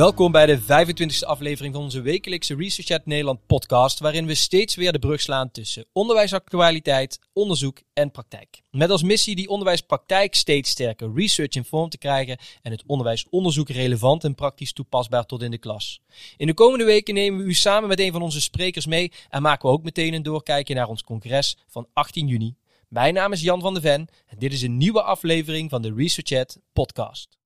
Welkom bij de 25e aflevering van onze wekelijkse Research Nederland podcast, waarin we steeds weer de brug slaan tussen onderwijsactualiteit, onderzoek en praktijk. Met als missie die onderwijspraktijk steeds sterker research in vorm te krijgen en het onderwijsonderzoek relevant en praktisch toepasbaar tot in de klas. In de komende weken nemen we u samen met een van onze sprekers mee en maken we ook meteen een doorkijkje naar ons congres van 18 juni. Mijn naam is Jan van de Ven en dit is een nieuwe aflevering van de Research podcast.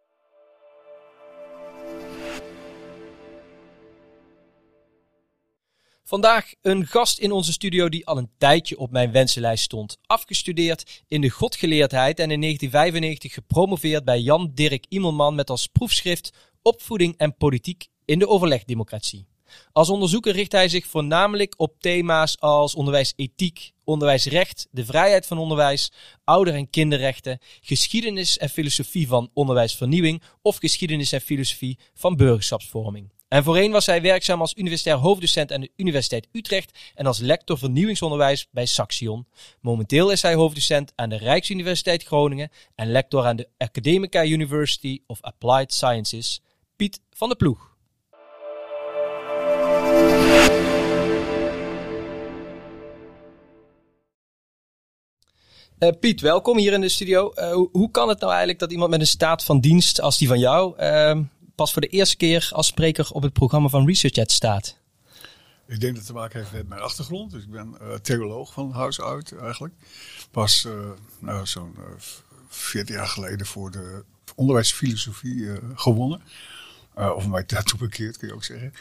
Vandaag een gast in onze studio die al een tijdje op mijn wensenlijst stond. Afgestudeerd in de godgeleerdheid en in 1995 gepromoveerd bij Jan Dirk Imelman met als proefschrift Opvoeding en politiek in de overlegdemocratie. Als onderzoeker richt hij zich voornamelijk op thema's als onderwijsethiek, onderwijsrecht, de vrijheid van onderwijs, ouder- en kinderrechten, geschiedenis en filosofie van onderwijsvernieuwing of geschiedenis en filosofie van burgerschapsvorming. En voorheen was hij werkzaam als universitair hoofddocent aan de Universiteit Utrecht en als lector vernieuwingsonderwijs bij Saxion. Momenteel is hij hoofddocent aan de Rijksuniversiteit Groningen en lector aan de Academica University of Applied Sciences. Piet van de Ploeg. Uh, Piet, welkom hier in de studio. Uh, hoe kan het nou eigenlijk dat iemand met een staat van dienst als die van jou uh, pas voor de eerste keer als spreker op het programma van ResearchEd staat? Ik denk dat het te maken heeft met mijn achtergrond. Dus ik ben uh, theoloog van huis uit eigenlijk. Pas uh, nou, zo'n uh, 14 jaar geleden voor de onderwijsfilosofie gewonnen. Uh, of mij daartoe bekeerd, kun je ook zeggen.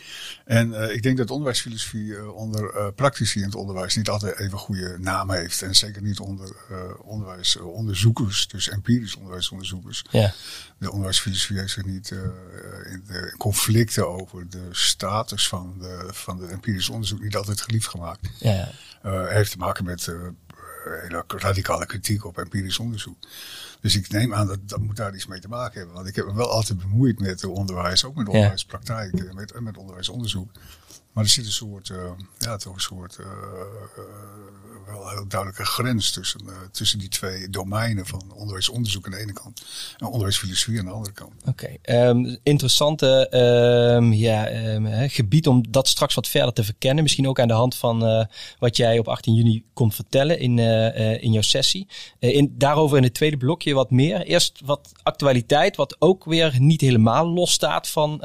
En uh, ik denk dat onderwijsfilosofie uh, onder praktici in het onderwijs niet altijd even goede naam heeft. En zeker niet onder onderwijsonderzoekers, dus empirisch onderwijsonderzoekers. Ja. De onderwijsfilosofie heeft zich niet in de conflicten over de status van de, van de empirisch onderzoek niet altijd geliefd gemaakt. Ja. heeft te maken met hele radicale kritiek op empirisch onderzoek. Dus ik neem aan dat dat moet daar iets mee te maken hebben. Want ik heb me wel altijd bemoeid met onderwijs, ook met onderwijspraktijk en met, met onderwijsonderzoek. Maar er zit een soort, uh, ja, toch een soort uh, uh, wel heel duidelijke grens tussen, tussen die twee domeinen van onderwijsonderzoek aan de ene kant en onderwijsfilosofie aan de andere kant. Oké, ehm, interessante um, ja, um, gebied om dat straks wat verder te verkennen. Misschien ook aan de hand van wat jij op 18 juni komt vertellen in, in jouw sessie. in, daarover in het tweede blokje wat meer. Eerst wat actualiteit, wat ook weer niet helemaal los staat van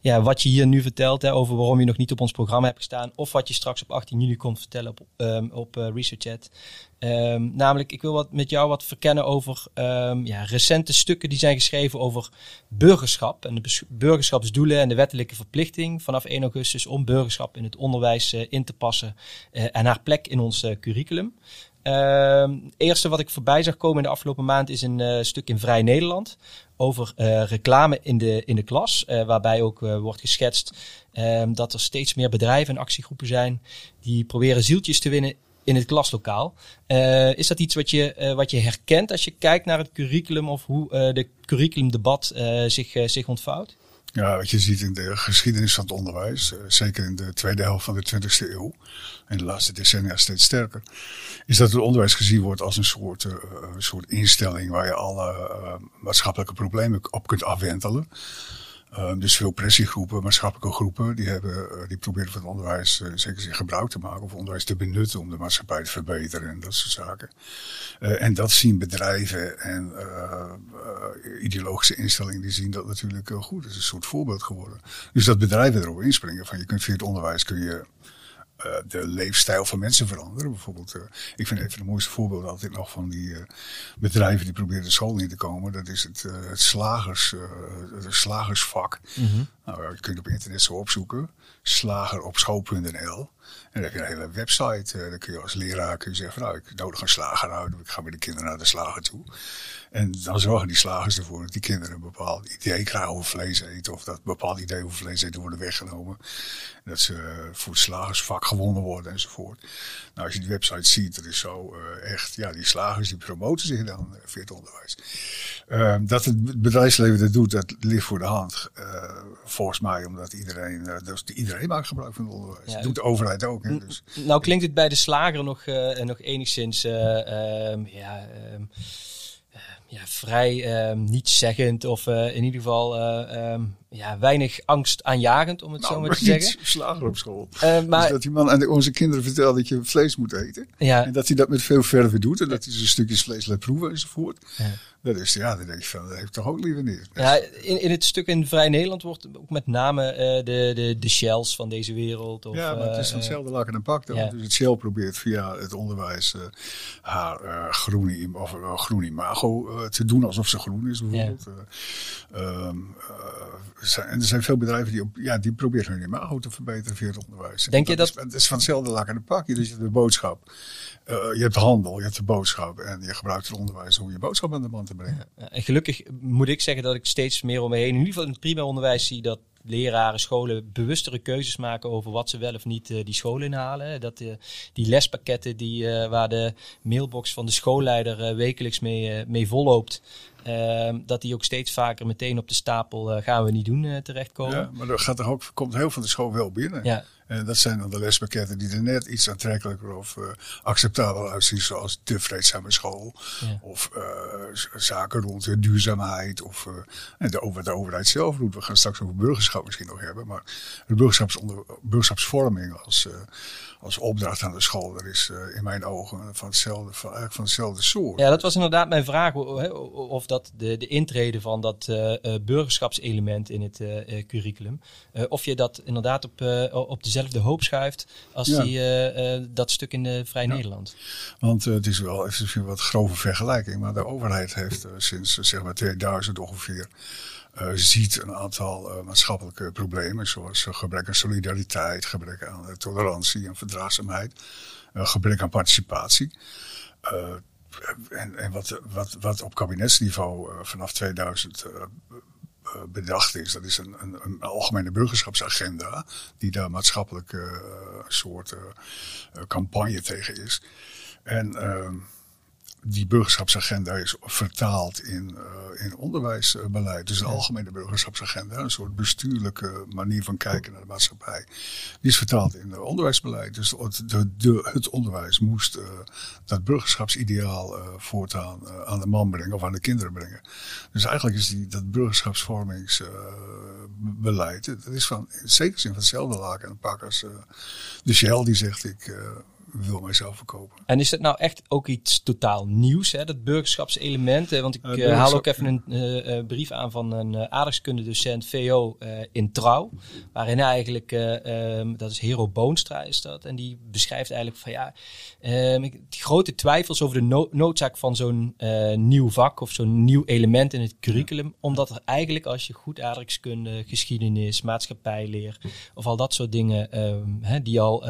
ja, wat je hier nu vertelt over waarom je nog niet niet op ons programma hebt gestaan. Of wat je straks op 18 juli komt vertellen op, um, op uh, ResearchChat. Um, namelijk, ik wil wat met jou wat verkennen over um, ja, recente stukken die zijn geschreven over burgerschap. En de burgerschapsdoelen en de wettelijke verplichting vanaf 1 augustus om burgerschap in het onderwijs uh, in te passen. Uh, en haar plek in ons curriculum. Het eerste wat ik voorbij zag komen in de afgelopen maand is een stuk in Vrij Nederland over uh, reclame in de, in de klas. Uh, waarbij ook wordt geschetst um, dat er steeds meer bedrijven en actiegroepen zijn die proberen zieltjes te winnen in het klaslokaal. is dat iets wat je, wat je herkent als je kijkt naar het curriculum of hoe de curriculumdebat zich, zich ontvouwt? Ja, wat je ziet in de geschiedenis van het onderwijs, zeker in de tweede helft van de 20e eeuw, en de laatste decennia steeds sterker, is dat het onderwijs gezien wordt als een soort, uh, soort instelling waar je alle uh, maatschappelijke problemen op kunt afwentelen. Uh, dus veel pressiegroepen, maatschappelijke groepen, die, hebben, die proberen van het onderwijs zeker zich gebruik te maken of onderwijs te benutten om de maatschappij te verbeteren en dat soort zaken. en dat zien bedrijven en ideologische instellingen, die zien dat natuurlijk goed. Het is een soort voorbeeld geworden. Dus dat bedrijven erop inspringen van je kunt via het onderwijs kun je uh, de leefstijl van mensen veranderen. Bijvoorbeeld, uh, ik vind even de mooiste voorbeeld altijd nog van die uh, bedrijven die proberen de school in te komen. Dat is het, het slagers, het slagersvak. -hmm. Nou, je kunt op internet zo opzoeken. Slager op school.nl. En dan heb je een hele website. dan kun je als leraar kun je zeggen, nou, ik nodig een slager uit. Ik ga met de kinderen naar de slager toe. En dan zorgen die slagers ervoor dat die kinderen een bepaald idee krijgen over vlees eten. Of dat een bepaald idee over vlees eten worden weggenomen. Dat ze voor het slagersvak gewonnen worden enzovoort. Nou, als je die website ziet, dat is zo uh, echt, ja, die slagers die promoten zich dan uh, via het onderwijs. Uh, dat het bedrijfsleven dat doet, dat ligt voor de hand. Volgens mij, omdat iedereen, dus iedereen maakt gebruik van het onderwijs. Ja, dat doet de overheid ook. Hè, dus. Nou klinkt het bij de slager nog, nog enigszins, ehm, ja... Ehm, ja, vrij ehm, nietszeggend of eh, in ieder geval eh, ehm, ja, weinig angst aanjagend, om het Nou, zo maar maar te zeggen. slager op school. Eh, Dus maar dat die man aan onze kinderen vertelt dat je vlees moet eten. ja, En dat hij dat met veel verve doet. En dat hij zijn stukjes vlees laat proeven enzovoort. Ja. Dat is, ja, dan denk je van, dat heeft toch ook liever niet. ja, in, in het stuk in Vrij Nederland wordt ook met name eh, de, de, de shells van deze wereld. Of, ja, maar het is eh, hetzelfde laken en pak. dan. ja. Dus het Shell probeert via het onderwijs eh, haar eh groene, im- of, eh, groen imago eh, te doen alsof ze groen is bijvoorbeeld. Eh, ehm, eh, zijn- en er zijn veel bedrijven die, op, ja, die proberen hun imago te verbeteren via het onderwijs. Denk je Is, het is van hetzelfde laken en pak. Dus je hebt de boodschap, eh, je hebt de handel, je hebt de boodschap. En je gebruikt het onderwijs om je boodschap aan de man te brengen. Ja, En gelukkig moet ik zeggen dat ik steeds meer om me heen, in ieder geval in het primair onderwijs, zie dat leraren, scholen bewustere keuzes maken over wat ze wel of niet eh, die school inhalen. Dat eh, die lespakketten die, waar de mailbox van de schoolleider wekelijks mee, mee volloopt, ehm, dat die ook steeds vaker meteen op de stapel eh, gaan we niet doen eh, terechtkomen. Ja, maar er gaat er ook, komt heel van de school wel binnen. Ja. En dat zijn dan de lespakketten die er net iets aantrekkelijker of eh, acceptabel uitzien. Zoals de vreedzame school. Ja. Of zaken rond de duurzaamheid. Of de, over, de overheid zelf doet. We gaan straks over burgerschap misschien nog hebben. Maar de burgerschapsvorming als, als opdracht aan de school. Dat is in mijn ogen van hetzelfde, van, eigenlijk van hetzelfde soort. Ja, dat was inderdaad mijn vraag. Of dat de, de intrede van dat eh, eh, burgerschapselement in het eh, curriculum. of je dat inderdaad op, op dezelfde hoop schuift als Ja. die, dat stuk in de Vrij Nederland. Want het is wel even misschien een wat grove vergelijking, maar de overheid heeft sinds zeg maar 2000 ongeveer ziet een aantal maatschappelijke problemen, zoals gebrek aan solidariteit, gebrek aan tolerantie en verdraagzaamheid, gebrek aan participatie. En en wat, wat, wat op kabinetsniveau eh, vanaf 2000 eh, eh, bedacht is. Dat is een, een, een algemene burgerschapsagenda die daar maatschappelijk eh, soort campagne tegen is. En ehm, die burgerschapsagenda is vertaald in, eh, in onderwijsbeleid. Dus een algemene burgerschapsagenda, een soort bestuurlijke manier van kijken naar de maatschappij. Die is vertaald in eh, onderwijsbeleid. Dus het, de, de, het onderwijs moest eh, dat burgerschapsideaal eh, voortaan aan de man brengen of aan de kinderen brengen. Dus eigenlijk is die, dat burgerschapsvormingsbeleid, dat is van, in zekere zin van hetzelfde laken en pak als de Shell die zegt ik wil mijzelf verkopen. En is dat nou echt ook iets totaal nieuws, hè, dat burgerschapselement? Eh, Want ik Eh, eh, burgerschap- haal ook even een eh, eh, brief aan van een uh, aardrijkskundedocent VO eh, in Trouw. Waarin hij eigenlijk, eh, ehm, dat is Hero Boonstra is dat. En die beschrijft eigenlijk van ja, ehm, ik- die grote twijfels over de no- noodzaak van zo'n eh, nieuw vak of zo'n nieuw element in het curriculum. Omdat er eigenlijk als je goed aardrijkskunde, geschiedenis, maatschappijleer of al dat soort dingen ehm, hè, die al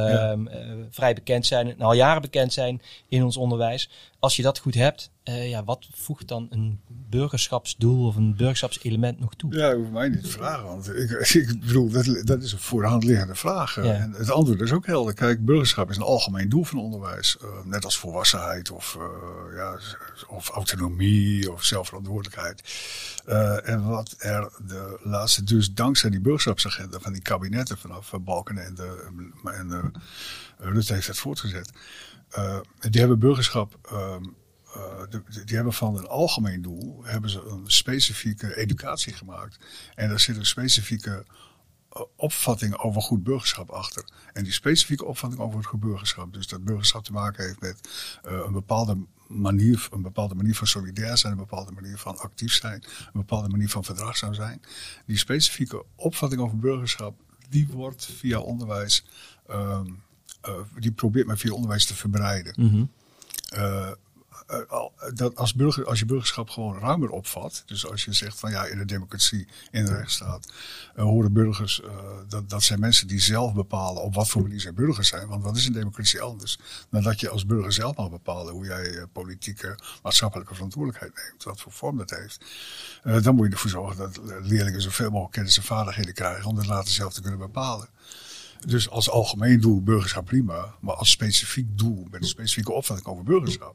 vrij bekend zijn en al jaren bekend zijn in ons onderwijs. Als je dat goed hebt, eh, ja, wat voegt dan een burgerschapsdoel of een burgerschapselement nog toe? Ja, dat hoeft mij niet te vragen. Want ik, ik bedoel, dat, dat is een voor de hand liggende vraag. eh. Ja. En het antwoord is ook helder. Kijk, burgerschap is een algemeen doel van onderwijs. Eh, net als volwassenheid of, ja, of autonomie of zelfverantwoordelijkheid. En wat er de laatste, dus dankzij die burgerschapsagenda van die kabinetten vanaf Balkenende en, en uh, Rutte heeft het voortgezet. Die hebben burgerschap. Ehm, de, die hebben van een algemeen doel hebben ze een specifieke educatie gemaakt. En daar zit een specifieke uh, opvatting over goed burgerschap achter. En die specifieke opvatting over het goed burgerschap, dus dat burgerschap te maken heeft met uh, een bepaalde manier, een bepaalde manier van solidair zijn, een bepaalde manier van actief zijn, een bepaalde manier van verdraagzaam zijn. Die specifieke opvatting over burgerschap, die wordt via onderwijs, um, die probeert men via onderwijs te verbreiden. Mm. Uh, dat als, burger, als je burgerschap gewoon ruimer opvat, dus als je zegt van ja, in de democratie, in de rechtsstaat, uh, horen burgers, uh, dat, dat zijn mensen die zelf bepalen op wat voor manier zij burgers zijn. Want wat is een democratie anders dan dat je als burger zelf mag bepalen hoe jij uh, politieke, maatschappelijke verantwoordelijkheid neemt, wat voor vorm dat heeft. Dan moet je ervoor zorgen dat leerlingen zoveel mogelijk kennis en vaardigheden krijgen om dat later zelf te kunnen bepalen. Dus als algemeen doel burgerschap prima, maar als specifiek doel met een specifieke opvatting over burgerschap,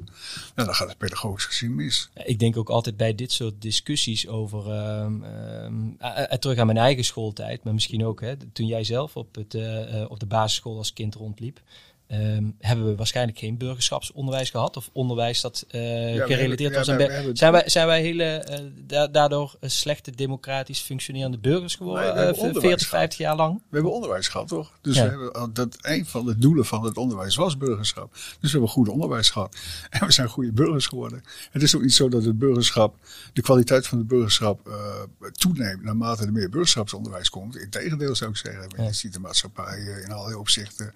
ja, dan gaat het pedagogisch gezien mis. Ik denk ook altijd bij dit soort discussies over, um, um, terug aan mijn eigen schooltijd, maar misschien ook hè, toen jij zelf op, het, uh, op de basisschool als kind rondliep. Ehm, hebben we waarschijnlijk geen burgerschapsonderwijs gehad. Of onderwijs dat uh, Ja, we gerelateerd was aan... zijn, wij, zijn wij hele, eh, da- daardoor eh, slechte democratisch functionerende burgers geworden? Nee, we hebben eh, onderwijs 40, 50 jaar lang? We hebben onderwijs gehad, toch? Dus we hebben, dat, een van de doelen van het onderwijs was burgerschap. Dus we hebben goed onderwijs gehad. En we zijn goede burgers geworden. Het is ook niet zo dat het burgerschap, de kwaliteit van het burgerschap eh, toeneemt naarmate er meer burgerschapsonderwijs komt. Integendeel zou ik zeggen. Je ziet de maatschappij eh, in allerlei opzichten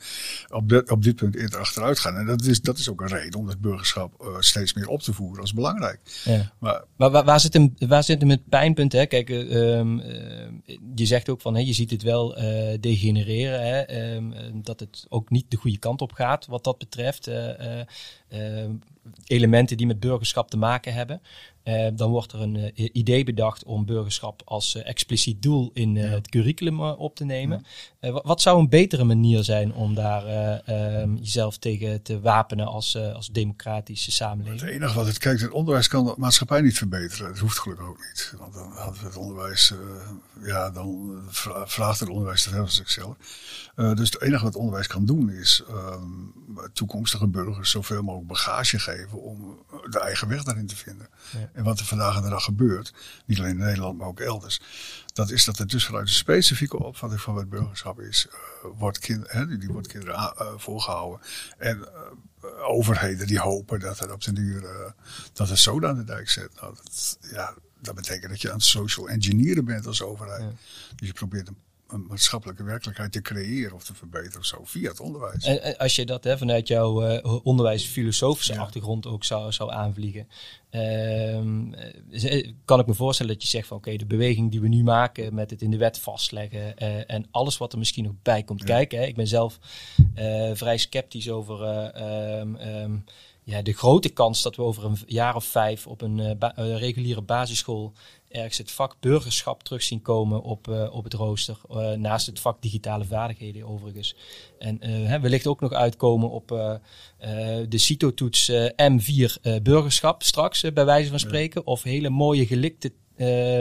op, dit- op dit punt eerder achteruit gaan. En dat is, dat is ook een reden om het burgerschap eh, steeds meer op te voeren als belangrijk. Ja. Maar Maar waar, waar, zit hem, waar zit hem het pijnpunt? Hè? Kijk, eh, ehm, eh, je zegt ook van, hè, je ziet het wel degenereren. Hè? Ehm, eh, dat het ook niet de goede kant op gaat wat dat betreft. Eh, elementen die met burgerschap te maken hebben. Eh, dan wordt er een eh, idee bedacht om burgerschap als expliciet doel in Ja. het curriculum op te nemen. Wa- wat zou een betere manier zijn om daar eh, ehm, jezelf tegen te wapenen als, als democratische Het samenleving? enige wat het kijkt, het onderwijs kan de maatschappij niet verbeteren. Dat hoeft gelukkig ook niet. Want dan hadden we het onderwijs, ja, dan vra- vraagt het onderwijs te veel van zichzelf. Dus het enige wat het onderwijs kan doen is ehm, toekomstige burgers zoveel mogelijk bagage geven om de eigen weg daarin te vinden. Ja. En wat er vandaag en de dag gebeurt, niet alleen in Nederland, maar ook elders. Dat is dat er dus vanuit de specifieke opvatting van wat burgerschap is, eh, wordt kind, hè, die, die wordt kinderen eh, voorgehouden. En eh, overheden die hopen dat het op den duur eh, dat het zo aan de dijk zet. Nou, dat, ja, dat betekent dat je aan het social engineeren bent als overheid. Ja. Dus je probeert een, een maatschappelijke werkelijkheid te creëren of te verbeteren of zo via het onderwijs. En, en als je dat hè, vanuit jouw eh, onderwijs-filosofische Ja. achtergrond ook zou, zou aanvliegen, ehm, eh, kan ik me voorstellen dat je zegt van oké, de beweging die we nu maken met het in de wet vastleggen eh, en alles wat er misschien nog bij komt Ja. kijken. Hè, ik ben zelf eh, vrij sceptisch over eh, ehm, ehm, ja, de grote kans dat we over een jaar of vijf op een eh, ba- eh, reguliere basisschool ergens het vak burgerschap terug zien komen op, eh, op het rooster. eh, naast het vak digitale vaardigheden overigens. En eh, hè, wellicht ook nog uitkomen op de CITO-toets eh, M4 eh, burgerschap straks, bij wijze van spreken. Of hele mooie gelikte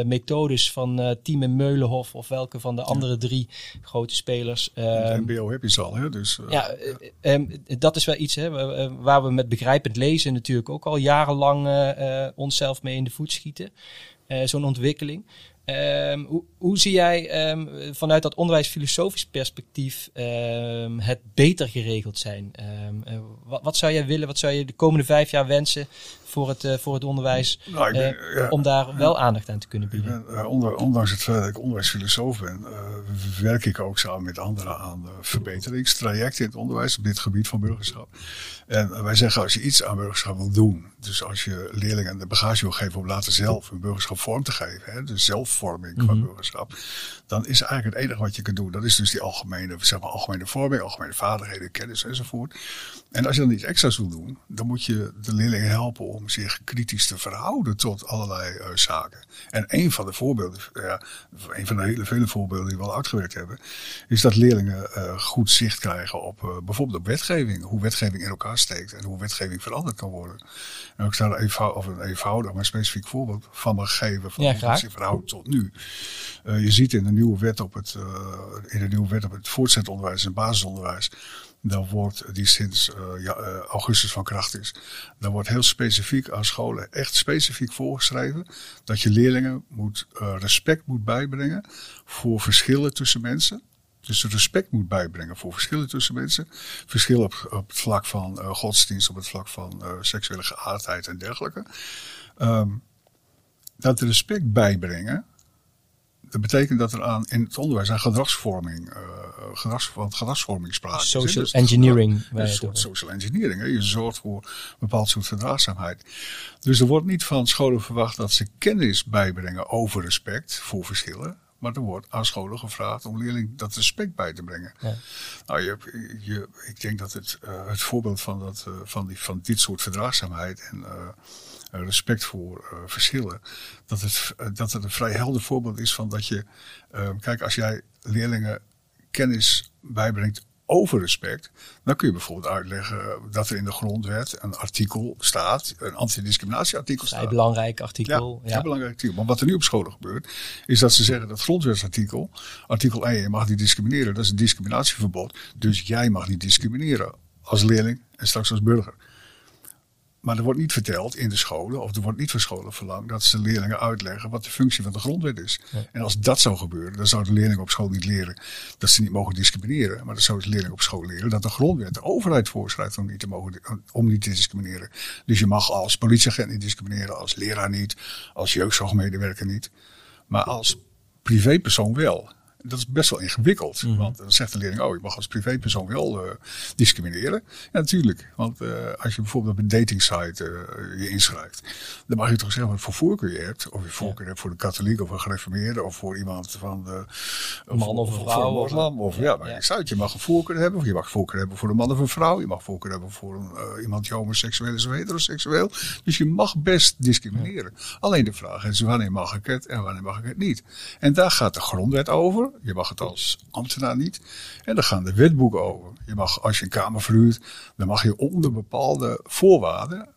methodes van eh Team en Meulenhof of welke van de andere drie grote spelers. Ehm, MBO heb je ze al, hè? Dus, ja, eh, eh, eh, dat is wel iets hè, wa- waar we met begrijpend lezen natuurlijk ook al jarenlang onszelf mee in de voet schieten. Eh, Zo'n ontwikkeling. Ehm, hoe, hoe zie jij ehm, vanuit dat onderwijsfilosofisch perspectief ehm, het beter geregeld zijn? Eh, wat, wat zou jij willen, wat zou je de komende vijf jaar wensen voor het, eh, voor het onderwijs nou, ben, eh, ja. om daar wel aandacht aan te kunnen bieden? ben, onder- ondanks het feit dat ik onderwijsfilosoof ben, werk ik ook samen met anderen aan verbeteringstrajecten in het onderwijs op dit gebied van burgerschap. En wij zeggen als je iets aan burgerschap wil doen, dus als je leerlingen de bagage wil geven om later zelf hun burgerschap vorm te geven, hè, de zelfvorming van Mhm. burgerschap, dan is eigenlijk het enige wat je kunt doen, dat is dus die algemene, zeg maar, algemene vorming, algemene vaardigheden, kennis enzovoort. En als je dan iets extra's wil doen, dan moet je de leerlingen helpen om zich kritisch te verhouden tot allerlei eh, zaken. En een van de voorbeelden, ja, een van de hele vele voorbeelden die we al uitgewerkt hebben, is dat leerlingen eh, goed zicht krijgen op eh, bijvoorbeeld op wetgeving. Hoe wetgeving in elkaar steekt en hoe wetgeving veranderd kan worden. En ik zou er eenvoudig, of een eenvoudig, maar specifiek voorbeeld van me geven van Ja, hoe zich verhoudt tot nu. Eh, je ziet in de nieuwe wet op het, eh, in de nieuwe wet op het voortgezet onderwijs en basisonderwijs. Daar wordt, die sinds eh, ja, augustus van kracht is. Daar wordt heel specifiek aan scholen echt specifiek voorgeschreven. Dat je leerlingen moet, respect moet bijbrengen voor verschillen tussen mensen. Dus respect moet bijbrengen voor verschillen tussen mensen. Verschillen op, het vlak van godsdienst, op het vlak van seksuele geaardheid en dergelijke. Ehm, dat respect bijbrengen, dat betekent dat er aan, in het onderwijs aan gedragsvorming, eh gedrags, van gedragsvorming sprake is. Social Dus het engineering. waar Een soort social engineering. Hè. Je zorgt voor een bepaald soort verdraagzaamheid. Dus er wordt niet van scholen verwacht dat ze kennis bijbrengen over respect voor verschillen. Maar er wordt aan scholen gevraagd om leerlingen dat respect bij te brengen. Ja. Nou, je, je, ik denk dat het, eh, het voorbeeld van, dat, eh, van, die, van dit soort verdraagzaamheid en respect voor eh, verschillen, dat het, eh, dat het een vrij helder voorbeeld is van dat je, eh, kijk, als jij leerlingen kennis bijbrengt over respect, dan kun je bijvoorbeeld uitleggen dat er in de grondwet een artikel staat, een antidiscriminatieartikel staat. belangrijk artikel. Ja, heel belangrijk artikel. Maar wat er nu op scholen gebeurt, is dat ze zeggen dat grondwetsartikel, artikel 1, je mag niet discrimineren, dat is een discriminatieverbod. Dus jij mag niet discrimineren. als leerling en straks als burger. Maar er wordt niet verteld in de scholen, of er wordt niet van scholen verlangd dat ze leerlingen uitleggen wat de functie van de grondwet is. En als dat zou gebeuren, dan zouden leerlingen op school niet leren dat ze niet mogen discrimineren. Maar dan zouden leerlingen op school leren dat de grondwet de overheid voorschrijft om niet te, mogen, om niet te discrimineren. Dus je mag als politieagent niet discrimineren, als leraar niet, als jeugdzorgmedewerker niet. Maar als privépersoon wel. Dat is best wel ingewikkeld. Mhm. Want dan zegt de leerling, oh, je mag als privépersoon wel eh, discrimineren. Ja, natuurlijk. Want eh, als je bijvoorbeeld op een datingsite eh, je inschrijft, dan mag je toch zeggen wat voor voorkeur je hebt. Of je voorkeur hebt voor de katholiek of een gereformeerde of voor iemand van de Man of een vrouw, een moslim. Of, ja, maar ja. het, je mag een voorkeur hebben. Of je mag voorkeur hebben voor een man of een vrouw. Je mag voorkeur hebben voor een, iemand die homoseksueel is of heteroseksueel. Dus je mag best discrimineren. Alleen de vraag is wanneer mag ik het en wanneer mag ik het niet. En daar gaat de grondwet over. Je mag het als ambtenaar niet. En daar gaan de wetboeken over. Je mag, als je een kamer verhuurt, dan mag je onder bepaalde voorwaarden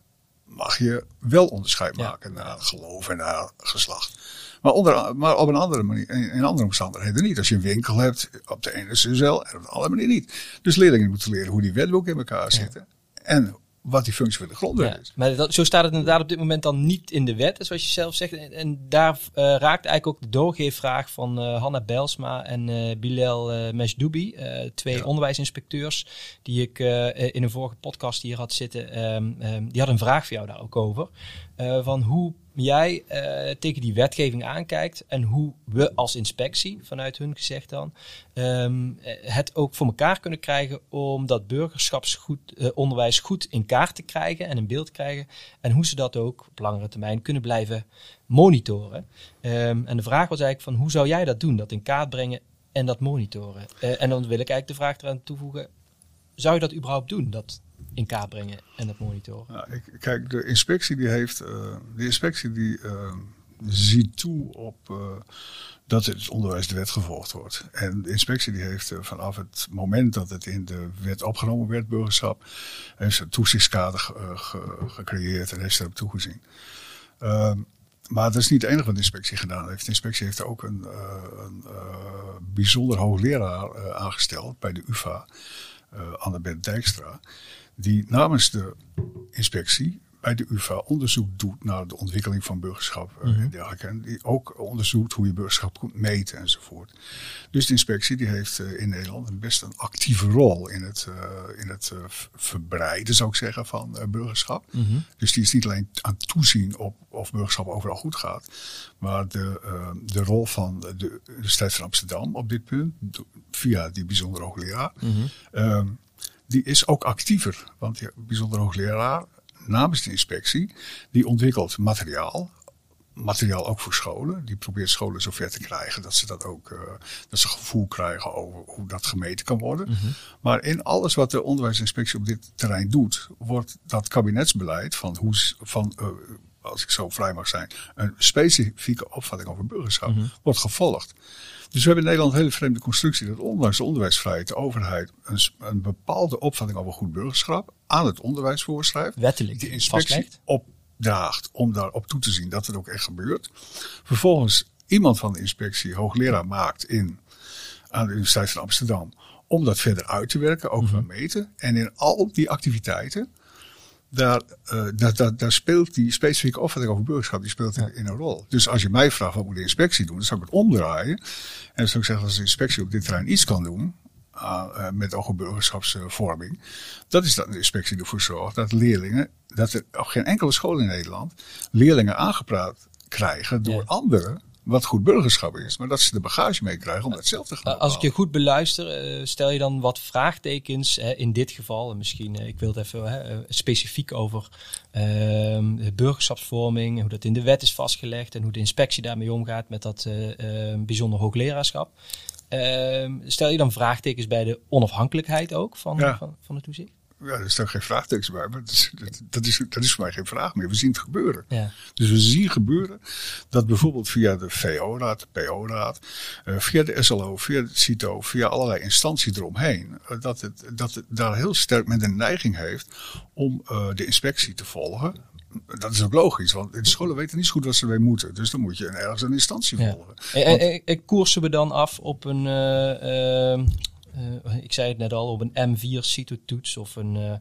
mag je wel onderscheid Ja. maken naar geloof en naar geslacht. Maar, onder, maar op een andere manier, in, andere omstandigheden niet. Als je een winkel hebt, op de ene is wel en op de andere manier niet. Dus leerlingen moeten leren hoe die wetboeken in elkaar zitten. En wat die functie van de grondwet Ja, is. maar dat, zo staat het inderdaad op dit moment dan niet in de wet, zoals je zelf zegt. En, en daar eh, raakt eigenlijk ook de doorgeefvraag van eh Hanna Belsma en eh, Bilal Mesdoubi, twee Ja. onderwijsinspecteurs, die ik in een vorige podcast hier had zitten. ehm, ehm, die had een vraag voor jou daar ook over. Eh, van hoe jij eh, tegen die wetgeving aankijkt en hoe we als inspectie, vanuit hun gezegd dan, ehm, eh, het ook voor elkaar kunnen krijgen om dat burgerschapsonderwijs goed in kaart te krijgen en in beeld te krijgen. En hoe ze dat ook op langere termijn kunnen blijven monitoren. Ehm, en de vraag was eigenlijk van hoe zou jij dat doen? Dat in kaart brengen en dat monitoren. En dan wil ik eigenlijk de vraag eraan toevoegen. Zou je dat überhaupt doen? Dat in kaart brengen en dat monitoren? Ik, kijk, de inspectie die heeft, eh, de inspectie die eh, ziet toe op eh, dat het onderwijs de wet gevolgd wordt. En de inspectie die heeft vanaf het moment dat het in de wet opgenomen werd, burgerschap, heeft ze een toezichtskader ge- ge- gecreëerd en heeft erop toegezien. Ehm, maar dat is niet het enige wat de inspectie gedaan heeft. De inspectie heeft ook een, een bijzonder hoogleraar eh, aangesteld bij de UvA, Annabeth Dijkstra, die namens de inspectie bij de UvA onderzoek doet naar de ontwikkeling van burgerschap eh, en dergelijke. En die ook onderzoekt hoe je burgerschap kunt meten enzovoort. Dus de inspectie die heeft eh, in Nederland een best een actieve rol in het, eh, in het verbreiden, zou ik zeggen, van burgerschap. Dus die is niet alleen aan het toezien op of burgerschap overal goed gaat. Maar de, de rol van de, de Universiteit van Amsterdam op dit punt, via die bijzondere hoogleraar, ehm, die is ook actiever. Want die bijzondere hoogleraar namens de inspectie, die ontwikkelt materiaal. Materiaal ook voor scholen. Die probeert scholen zover te krijgen dat ze dat ook, eh, dat ze gevoel krijgen over hoe dat gemeten kan worden. Maar in alles wat de onderwijsinspectie op dit terrein doet, wordt dat kabinetsbeleid van hoe, van, eh, als ik zo vrij mag zijn, een specifieke opvatting over burgerschap, wordt gevolgd. Dus we hebben in Nederland een hele vreemde constructie dat ondanks de onderwijsvrijheid de overheid een, een bepaalde opvatting over goed burgerschap aan het onderwijs voorschrijft. Wettelijk Die inspectie vastlegt. opdraagt om daarop toe te zien dat het ook echt gebeurt. Vervolgens iemand van de inspectie hoogleraar maakt in, aan de Universiteit van Amsterdam om dat verder uit te werken, ook van meten. En in al die activiteiten, daar, eh, daar, daar, daar speelt die specifieke opvatting over burgerschap die speelt in, in een rol. Dus als je mij vraagt wat moet de inspectie doen, dan zou ik het omdraaien. En dan zou ik zeggen, als de inspectie op dit terrein iets kan doen, aan, eh, met oog op burgerschapsvorming, dat is dat de inspectie ervoor zorgt dat leerlingen, dat er op geen enkele school in Nederland leerlingen aangepraat krijgen door Ja. anderen wat goed burgerschap is. Maar dat ze de bagage meekrijgen om dat zelf te gaan als ik je goed beluister, eh, stel je dan wat vraagtekens hè, in dit geval. En misschien, eh, ik wil het even hè, eh, specifiek over ehm, de burgerschapsvorming, hoe dat in de wet is vastgelegd en hoe de inspectie daarmee omgaat met dat eh, eh, bijzonder hoogleraarschap. Ehm, stel je dan vraagtekens bij de onafhankelijkheid ook van, Ja. van, van het toezicht? Ja, er staat geen vraagtekens bij, maar dat is, dat, is, dat is voor mij geen vraag meer. We zien het gebeuren. Ja. Dus we zien gebeuren dat bijvoorbeeld via de VO-raad, de PO-raad, eh, via de SLO, via de CITO, via allerlei instanties eromheen, eh, dat het, dat het daar heel sterk met een neiging heeft om eh, de inspectie te volgen. Dat is ook logisch, want de scholen weten niet zo goed wat ze mee moeten. Dus dan moet je ergens een instantie Ja. volgen. En, en, en- en koersen we dan af op een, eh, ik zei het net al, op een M4 CITO-toets of een,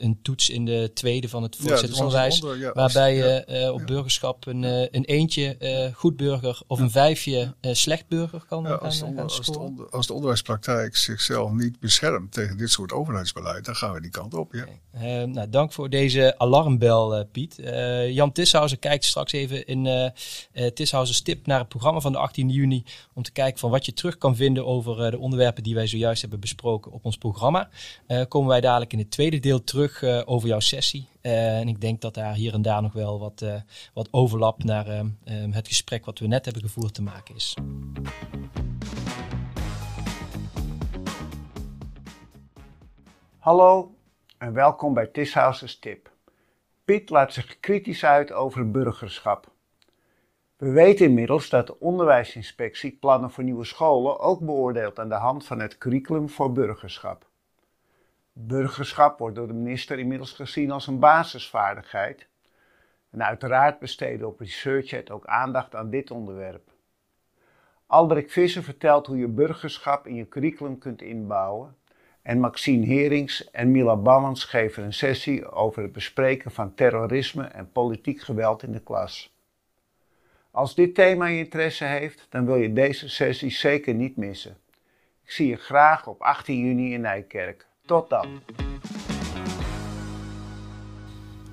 een toets in de tweede van het voortgezet dus onderwijs. waarbij je op burgerschap een, een eentje goed burger of een vijfje slecht burger kan ja, als, gaan, de als, de als, de onderwijspraktijk zichzelf niet beschermt tegen dit soort overheidsbeleid, dan gaan we die kant op. Ja. Okay. nou, dank voor deze alarmbel, Piet. Jan Tishausen kijkt straks even in uh, tip naar het programma van de 18 juni. Om te kijken van wat je terug kan vinden over de onderwerpen die wij zojuist hebben besproken op ons programma. Uh, komen wij dadelijk in het tweede deel terug over jouw sessie. en ik denk dat daar hier en daar nog wel wat, wat overlap naar het gesprek wat we net hebben gevoerd te maken is. Hallo en welkom bij Tishouse's Tip. Piet laat zich kritisch uit over burgerschap. We weten inmiddels dat de onderwijsinspectie plannen voor nieuwe scholen ook beoordeelt aan de hand van het curriculum voor burgerschap. Burgerschap wordt door de minister inmiddels gezien als een basisvaardigheid. En uiteraard besteden op het ook aandacht aan dit onderwerp. Alderik Visser vertelt hoe je burgerschap in je curriculum kunt inbouwen. En Maxine Herings en Mila Bammans geven een sessie over het bespreken van terrorisme en politiek geweld in de klas. Als dit thema je interesse heeft, dan wil je deze sessie zeker niet missen. Ik zie je graag op 18 juni in Nijkerk. Tot dan!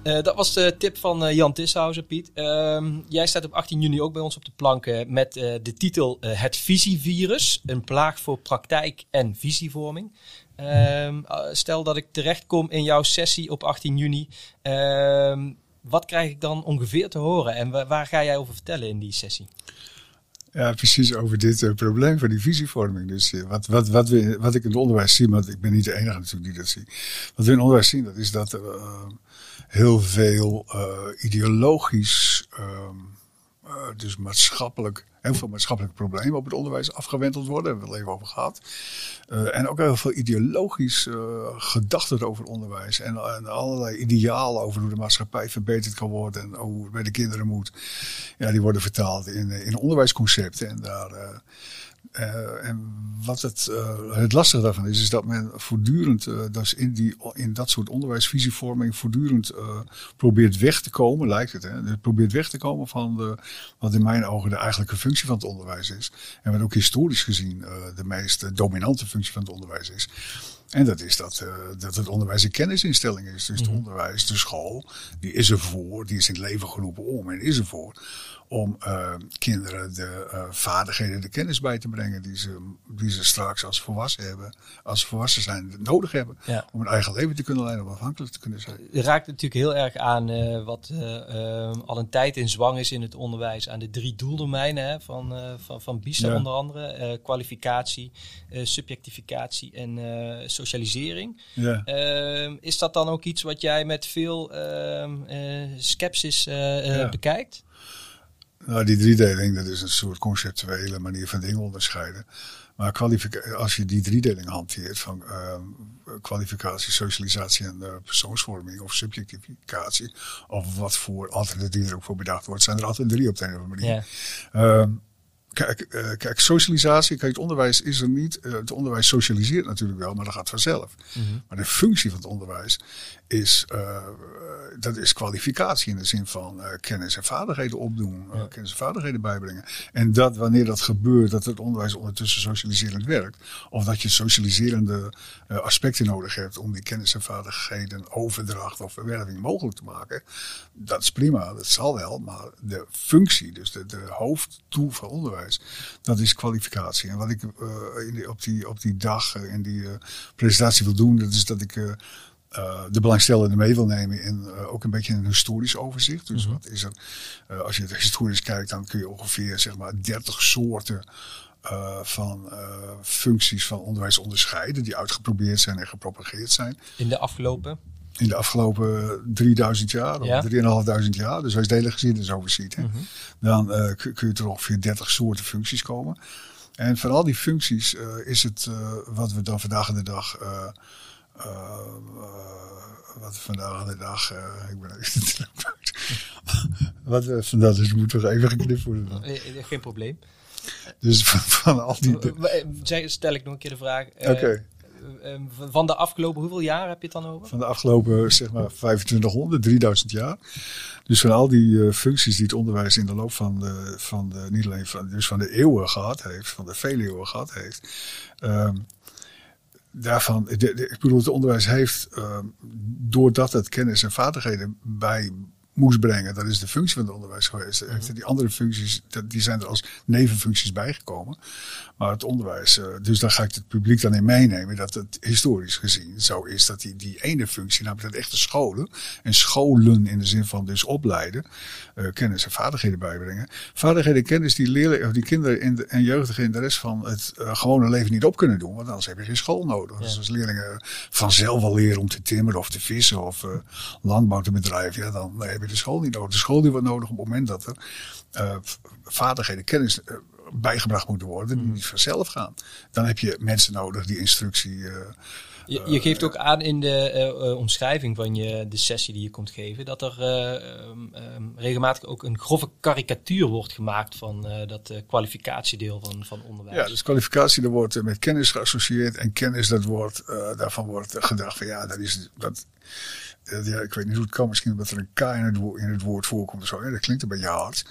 Uh, dat was de tip van uh, Jan Tishausen, Piet. Uh, jij staat op 18 juni ook bij ons op de planken met uh, de titel Het Visievirus. Een plaag voor praktijk en visievorming. Ehm, stel dat ik terechtkom in jouw sessie op 18 juni. Ehm, wat krijg ik dan ongeveer te horen en waar ga jij over vertellen in die sessie? Ja, precies over dit uh, probleem van die visievorming. Dus uh, wat, wat, wat, we, wat ik in het onderwijs zie, maar ik ben niet de enige natuurlijk die dat zie. Wat we in het onderwijs zien, dat is dat er uh, heel veel ideologisch, ehm, dus maatschappelijk heel veel maatschappelijke problemen op het onderwijs afgewenteld worden. Daar hebben we het even over gehad. Uh, en ook heel veel ideologisch uh, gedachten over onderwijs. En, en, allerlei idealen over hoe de maatschappij verbeterd kan worden. En hoe het bij de kinderen moet. Ja, die worden vertaald in, in onderwijsconcepten. En daar... Uh, en wat het, uh, het lastige daarvan is, is dat men voortdurend, uh, dus in, die, in dat soort onderwijsvisievorming, voortdurend probeert weg te komen, lijkt het. Hè? Het probeert weg te komen van de, wat in mijn ogen de eigenlijke functie van het onderwijs is. En wat ook historisch gezien de meest dominante functie van het onderwijs is. En dat is dat, uh, dat het onderwijs een kennisinstelling is. Dus het mhm. onderwijs, de school, die is ervoor, die is in het leven geroepen om en is ervoor om uh, kinderen de uh, vaardigheden, de kennis bij te brengen die ze, die ze straks als volwassen hebben, als volwassen zijn, nodig hebben. Om een eigen leven te kunnen leiden, om afhankelijk te kunnen zijn. Je raakt natuurlijk heel erg aan uh, wat al een tijd in zwang is in het onderwijs, aan de drie doeldomeinen hè, van, van, van BISA onder andere. kwalificatie, subjectificatie en socialisering. Ja. Ehm, is dat dan ook iets wat jij met veel ehm, sceptisch bekijkt? Nou, die driedeling, dat is een soort conceptuele manier van dingen onderscheiden. Maar als je die driedeling hanteert van uh, kwalificatie, socialisatie en uh, persoonsvorming of subjectificatie, of wat voor alternatieven er ook voor bedacht wordt, zijn er altijd drie op de een of andere manier. Yeah. Kijk, uh, kijk, socialisatie, kijk, het onderwijs is er niet. Uh, het onderwijs socialiseert natuurlijk wel, maar dat gaat vanzelf. Mm -hmm. Maar de functie van het onderwijs is, uh, dat is kwalificatie in de zin van kennis en vaardigheden opdoen, ja. kennis en vaardigheden bijbrengen. En dat wanneer dat gebeurt, dat het onderwijs ondertussen socialiserend werkt, of dat je socialiserende aspecten nodig hebt om die kennis en vaardigheden overdracht of verwerving mogelijk te maken, dat is prima, dat zal wel, maar de functie, dus de, de hoofddoel van onderwijs dat is kwalificatie. En wat ik uh, in die, op, die, op die dag uh, in die uh, presentatie wil doen, dat is dat ik de belangstellenden mee wil nemen in ook een beetje een historisch overzicht. Dus mm -hmm. wat is er, als je het historisch kijkt, dan kun je ongeveer zeg maar 30 soorten van functies van onderwijs onderscheiden die uitgeprobeerd zijn en gepropageerd zijn. In de afgelopen in de afgelopen 3000 jaar of ja. 3.500 jaar, dus als je de hele geschiedenis overziet, mm -hmm. dan uh, kun je er ongeveer 30 soorten functies komen. En van al die functies uh, is het uh, wat we dan vandaag de dag. wat we vandaag de dag. ik ben even. wat we vandaag dus moeten we even geknipt worden dan. Geen probleem. Dus van, van al die... Stel ik nog een keer de vraag. eh, Oké. eh, eh, van de afgelopen hoeveel jaar heb je het dan over? van de afgelopen zeg maar 2500, 3000 jaar. Dus van al die eh, functies die het onderwijs in de loop van de, van de niet alleen van, dus van de eeuwen gehad heeft, van de vele eeuwen gehad heeft. ehm, daarvan, de, de- ik bedoel, het onderwijs heeft, ehm, doordat het kennis en vaardigheden bij moest brengen, dat is de functie van het onderwijs geweest. Heeft Die andere functies, die zijn er als nevenfuncties bijgekomen. Maar het onderwijs, eh, dus daar ga ik het publiek dan in meenemen, dat het historisch gezien zo is dat die, die ene functie, namelijk dat echte scholen, en scholen in de zin van dus opleiden, eh, kennis en vaardigheden bijbrengen. Vaardigheden en kennis die, leren, of die kinderen in de, en jeugdigen in de rest van het eh, gewone leven niet op kunnen doen, want anders heb je geen school nodig. Dus als leerlingen vanzelf wel leren om te timmeren of te vissen of landbouw te bedrijven, ja, dan heb je de school niet nodig. De school die wordt nodig op het moment dat er vaardigheden, kennis bijgebracht moeten worden, die niet vanzelf gaan. Dan heb je mensen nodig die instructie. Eh, Je, je geeft ook aan in de eh, eh, omschrijving van je, de sessie die je komt geven, dat er eh, ehm, ehm, regelmatig ook een grove karikatuur wordt gemaakt van eh, dat eh, kwalificatiedeel van, van onderwijs. Ja, dus kwalificatie, dat wordt eh, met kennis geassocieerd. En kennis, dat wordt, eh, daarvan wordt eh, gedacht van ja, dat is, dat, eh, ja, ik weet niet hoe het kan. Misschien omdat er een K in het, woord, in het woord voorkomt of zo. Ja, dat klinkt een beetje hard.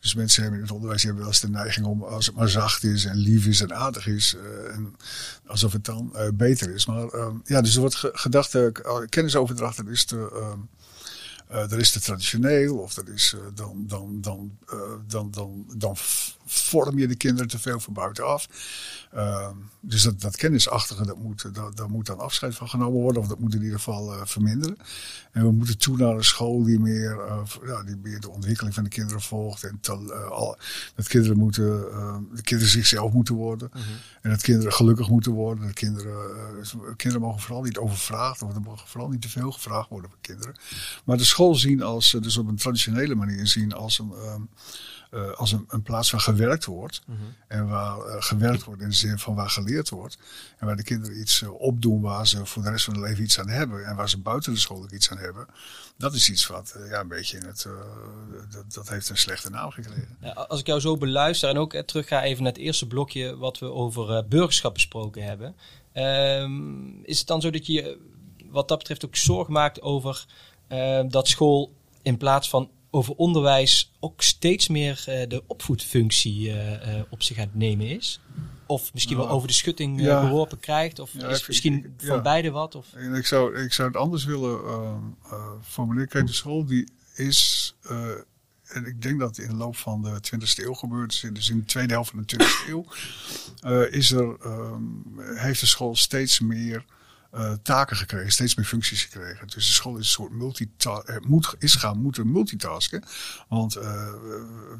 Dus mensen hebben in het onderwijs hebben wel eens de neiging om, als het maar zacht is en lief is en aardig is, eh, en alsof het dan eh, beter is. Maar eh, ja, dus er wordt ge- gedacht, eh, kennisoverdracht, dat is te, eh, eh, dat is te traditioneel of dat is, eh, dan, dan, dan, eh, dan, dan, dan vorm je de kinderen te veel van buitenaf. Ehm, dus dat, dat kennisachtige, dat moet, dat, daar moet dan afscheid van genomen worden, of dat moet in ieder geval verminderen. En we moeten toe naar een school die meer, ja, die meer de ontwikkeling van de kinderen volgt. En al, dat kinderen, moeten, eh, de kinderen zichzelf moeten worden. En dat kinderen gelukkig moeten worden. Dat kinderen, kinderen mogen vooral niet overvraagd worden. Er mogen vooral niet te veel gevraagd worden van kinderen. Maar de school zien als, eh, dus op een traditionele manier zien als een, ehm, eh, als een, een plaats waar gewerkt wordt. En waar eh, gewerkt wordt in de zin van waar geleerd wordt. En waar de kinderen iets opdoen waar ze voor de rest van hun leven iets aan hebben. En waar ze buiten de school ook iets aan hebben. Dat is iets wat ja, een beetje in het. dat, dat heeft een slechte naam gekregen. Ja, als ik jou zo beluister en ook terug ga even naar het eerste blokje wat we over burgerschap besproken hebben. Ehm, is het dan zo dat je wat dat betreft ook zorg maakt over eh, dat school in plaats van over onderwijs ook steeds meer eh, de opvoedfunctie eh, eh, op zich aan het nemen is? Of misschien wel over de schutting ja. geworpen krijgt? Of Ja, is misschien ik- van ja. beide wat? Of? Ik zou, ik zou het anders willen ehm, eh, formuleren. Kijk, de school die is. en ik denk dat in de loop van de 20e eeuw gebeurd is. Dus in de tweede helft van de 20e eeuw. is er, ehm, heeft de school steeds meer. Eh, taken gekregen, steeds meer functies gekregen. Dus de school is een soort multita eh, moet, is gaan moeten multitasken. Want eh,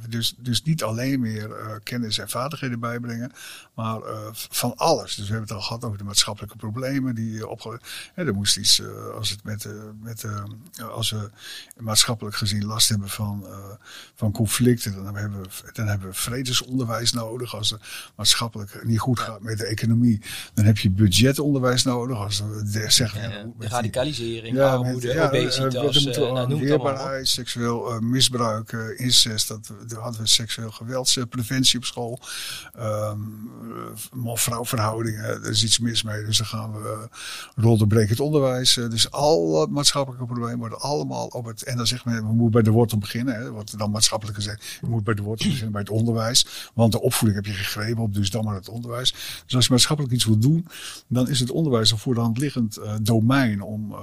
dus, dus niet alleen meer kennis en vaardigheden bijbrengen, maar van alles. Dus we hebben het al gehad over de maatschappelijke problemen die opge... Er moest iets, als, het met, met, als we maatschappelijk gezien last hebben van, van conflicten, dan hebben, we, dan hebben we vredesonderwijs nodig. Als het maatschappelijk niet goed gaat met de economie, dan heb je budgetonderwijs nodig. Als we zeggen, Ja, de radicalisering, ja, armoede, met- ja, obesitas, eh, eh, nou, weerbaarheid, seksueel eh, misbruik, incest. Dat, daar hadden we seksueel geweldspreventie op school. Ehm man-vrouw-verhoudingen, er is iets mis mee. Dus dan gaan we rolderbrekend onderwijs. dus alle maatschappelijke problemen worden allemaal op het... En dan zegt men, we moeten bij de wortel beginnen. Hè, wordt dan maatschappelijk gezegd. Je moet bij de wortel beginnen, bij het onderwijs. Want de opvoeding heb je gegrepen op, dus dan maar het onderwijs. Dus als je maatschappelijk iets wil doen, dan is het onderwijs een voor de liggend uh, domein om... Uh,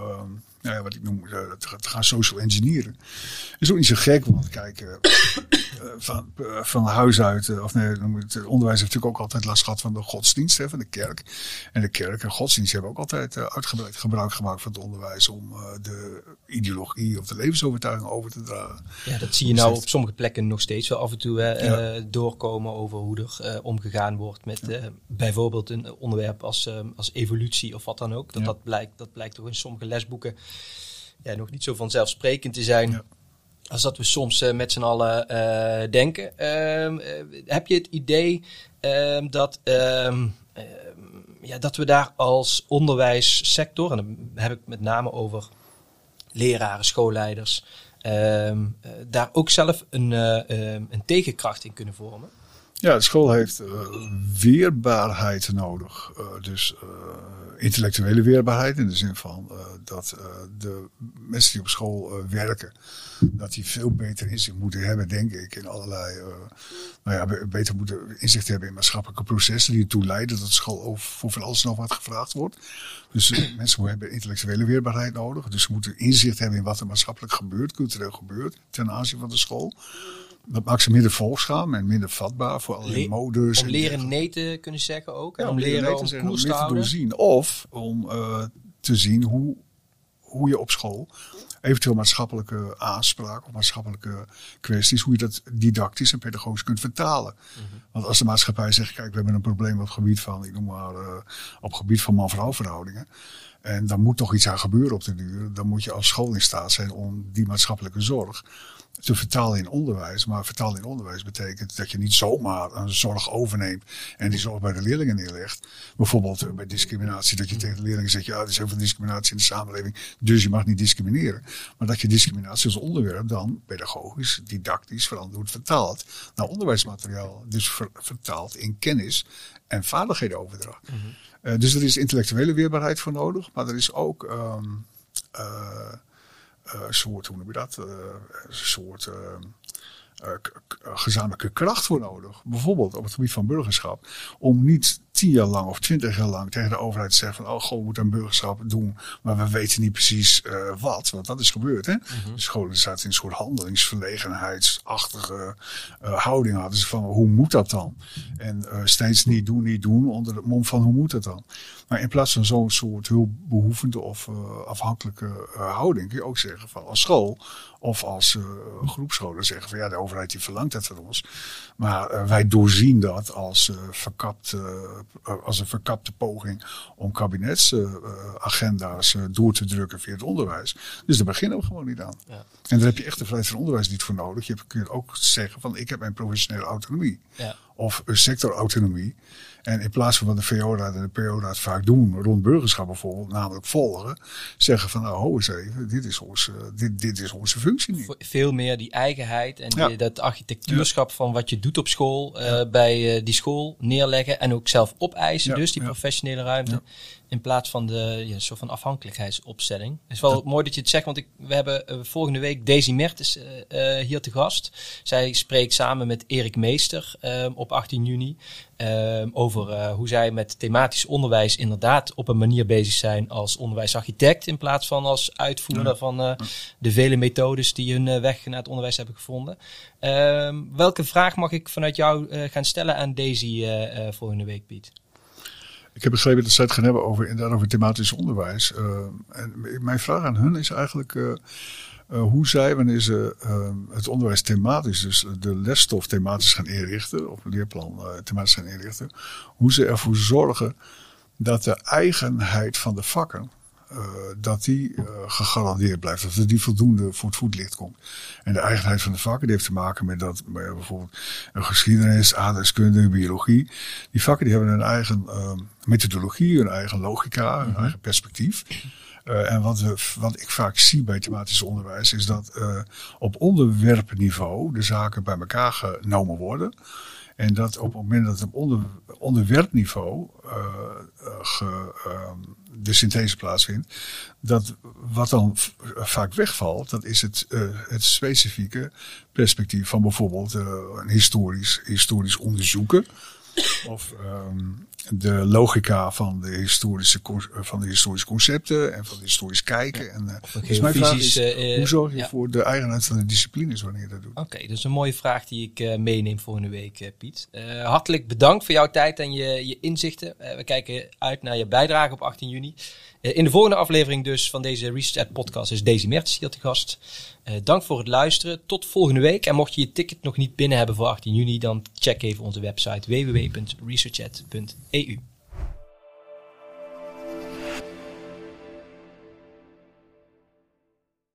nou ja, wat ik noem, uh, te gaan social engineeren. Is ook niet zo gek, want kijk, van, uh, van huis uit, uh, of nee, het onderwijs heeft natuurlijk ook altijd last gehad van de godsdienst, hè, van de kerk. En de kerk en godsdienst hebben ook altijd uitgebreid gebruik gemaakt van het onderwijs om de ideologie of de levensovertuiging over te dragen. Ja, dat zie je nou op sommige plekken nog steeds wel af en toe hè, ja. doorkomen over hoe er omgegaan wordt met ja. bijvoorbeeld een onderwerp als, als evolutie of wat dan ook. Dat, ja. dat, blijkt, dat blijkt toch in sommige lesboeken ja, nog niet zo vanzelfsprekend te zijn. Ja. Als dat we soms uh, met z'n allen uh, denken. Uh, heb je het idee ehm, dat, ehm, ja, dat we daar als onderwijssector, en dan heb ik met name over leraren, schoolleiders, ehm, daar ook zelf een, een tegenkracht in kunnen vormen? Ja, de school heeft weerbaarheid nodig. Dus intellectuele weerbaarheid in de zin van dat de mensen die op school werken, dat die veel beter inzicht moeten hebben, denk ik, in allerlei, nou ja, beter moeten inzicht hebben in maatschappelijke processen die ertoe leiden dat school voor van alles nog wat gevraagd wordt. Dus mensen hebben intellectuele weerbaarheid nodig. Dus ze moeten inzicht hebben in wat er maatschappelijk gebeurt, cultureel gebeurt, ten aanzien van de school. Dat maakt ze minder volgzaam en minder vatbaar voor allerlei Le modus. Om leren nee te kunnen zeggen ook. en om leren om koers te houden. Doorzien. Of om uh, te zien hoe, hoe je op school eventueel maatschappelijke aanspraak of maatschappelijke kwesties, hoe je dat didactisch en pedagogisch kunt vertalen. Mm -hmm. Want als de maatschappij zegt, kijk, we hebben een probleem op het gebied van, ik noem maar, uh, op het gebied van man-vrouw verhoudingen. En daar moet toch iets aan gebeuren op de duur. Dan moet je als school in staat zijn om die maatschappelijke zorg te vertalen in onderwijs. Maar vertalen in onderwijs betekent dat je niet zomaar een zorg overneemt en die zorg bij de leerlingen neerlegt. Bijvoorbeeld eh, bij discriminatie, dat je tegen de leerlingen zegt, ja, er is heel veel discriminatie in de samenleving, dus je mag niet discrimineren. Maar dat je discriminatie als onderwerp dan pedagogisch, didactisch verantwoord vertaalt naar onderwijsmateriaal. Dus vertaalt in kennis en vaardigheden overdracht. Mm -hmm. dus er is intellectuele weerbaarheid voor nodig, maar er is ook um, uh, uh, soort, hoe noem je dat? Een soort uh, gezamenlijke kracht voor nodig. Bijvoorbeeld op het gebied van burgerschap. Om niet tien jaar lang of twintig jaar lang tegen de overheid te zeggen van oh we moeten een burgerschap doen, maar we weten niet precies uh, wat, want dat is gebeurd. Hè? Mm -hmm. De scholen zaten in een soort handelingsverlegenheidsachtige uh, houding hadden ze van hoe moet dat dan? En uh, steeds niet doen, niet doen onder het mom van hoe moet dat dan? Maar in plaats van zo'n soort hulpbehoevende of afhankelijke houding kun je ook zeggen van als school of als groepscholen zeggen van ja, de overheid die verlangt dat van ons. Maar wij doorzien dat als, verkapt, als een verkapte poging om kabinetsagenda's door te drukken via het onderwijs. Dus daar beginnen we gewoon niet aan. Ja. En daar heb je echt de vrijheid van onderwijs niet voor nodig. Je kunt ook zeggen van ik heb mijn professionele autonomie. Ja. Of sectorautonomie. En in plaats van wat de VO-raad en de PO-raad vaak doen, rond burgerschap bijvoorbeeld, namelijk volgen, zeggen van nou, ho eens even, dit is onze, dit, dit is onze functie niet. Veel meer die eigenheid en die, dat architectuurschap van wat je doet op school, uh, bij uh, die school neerleggen en ook zelf opeisen, dus die professionele ruimte. In plaats van de ja, soort van afhankelijkheidsopstelling. Het is wel dat... mooi dat je het zegt, want ik, we hebben uh, volgende week Daisy Mertens uh, hier te gast. Zij spreekt samen met Erik Meester op 18 juni over hoe zij met thematisch onderwijs inderdaad op een manier bezig zijn als onderwijsarchitect in plaats van als uitvoerder ja. van de vele methodes die hun weg naar het onderwijs hebben gevonden. Ehm, welke vraag mag ik vanuit jou gaan stellen aan Daisy volgende week, Piet? Ik heb begrepen dat zij het gaan hebben over, inderdaad over thematisch onderwijs. Uh, en mijn vraag aan hun is eigenlijk uh, uh, hoe zij, wanneer ze het onderwijs thematisch, dus de lesstof thematisch gaan inrichten, of leerplan thematisch gaan inrichten, hoe ze ervoor zorgen dat de eigenheid van de vakken uh, dat die uh, gegarandeerd blijft. Dat er die voldoende voor het voetlicht komt. En de eigenheid van de vakken die heeft te maken met dat met bijvoorbeeld een geschiedenis, aardrijkskunde, biologie. Die vakken die hebben een eigen uh, methodologie, een eigen logica, een mm -hmm. eigen perspectief. Uh, en wat, we, wat ik vaak zie bij thematisch onderwijs is dat uh, op onderwerpniveau de zaken bij elkaar genomen worden. En dat op het moment dat op onder, onderwerpniveau uh, ge, de synthese plaatsvindt. Dat wat dan vaak wegvalt, dat is het, het specifieke perspectief van bijvoorbeeld een historisch, historisch onderzoeken. Of um, de logica van de, historische, van de historische concepten en van de historisch kijken. Ja, en, uh, dus mijn vraag is, uh, hoe zorg je ja. voor de eigenheid van de disciplines wanneer je dat doet? Oké, okay, dat is een mooie vraag die ik uh, meeneem volgende week, Piet. hartelijk bedankt voor jouw tijd en je, je inzichten. we kijken uit naar je bijdrage op 18 juni. In de volgende aflevering dus van deze Research podcast is Daisy Mertens hier te gast. dank voor het luisteren. Tot volgende week. En mocht je je ticket nog niet binnen hebben voor 18 juni, dan check even onze website www.researchat.eu. EU.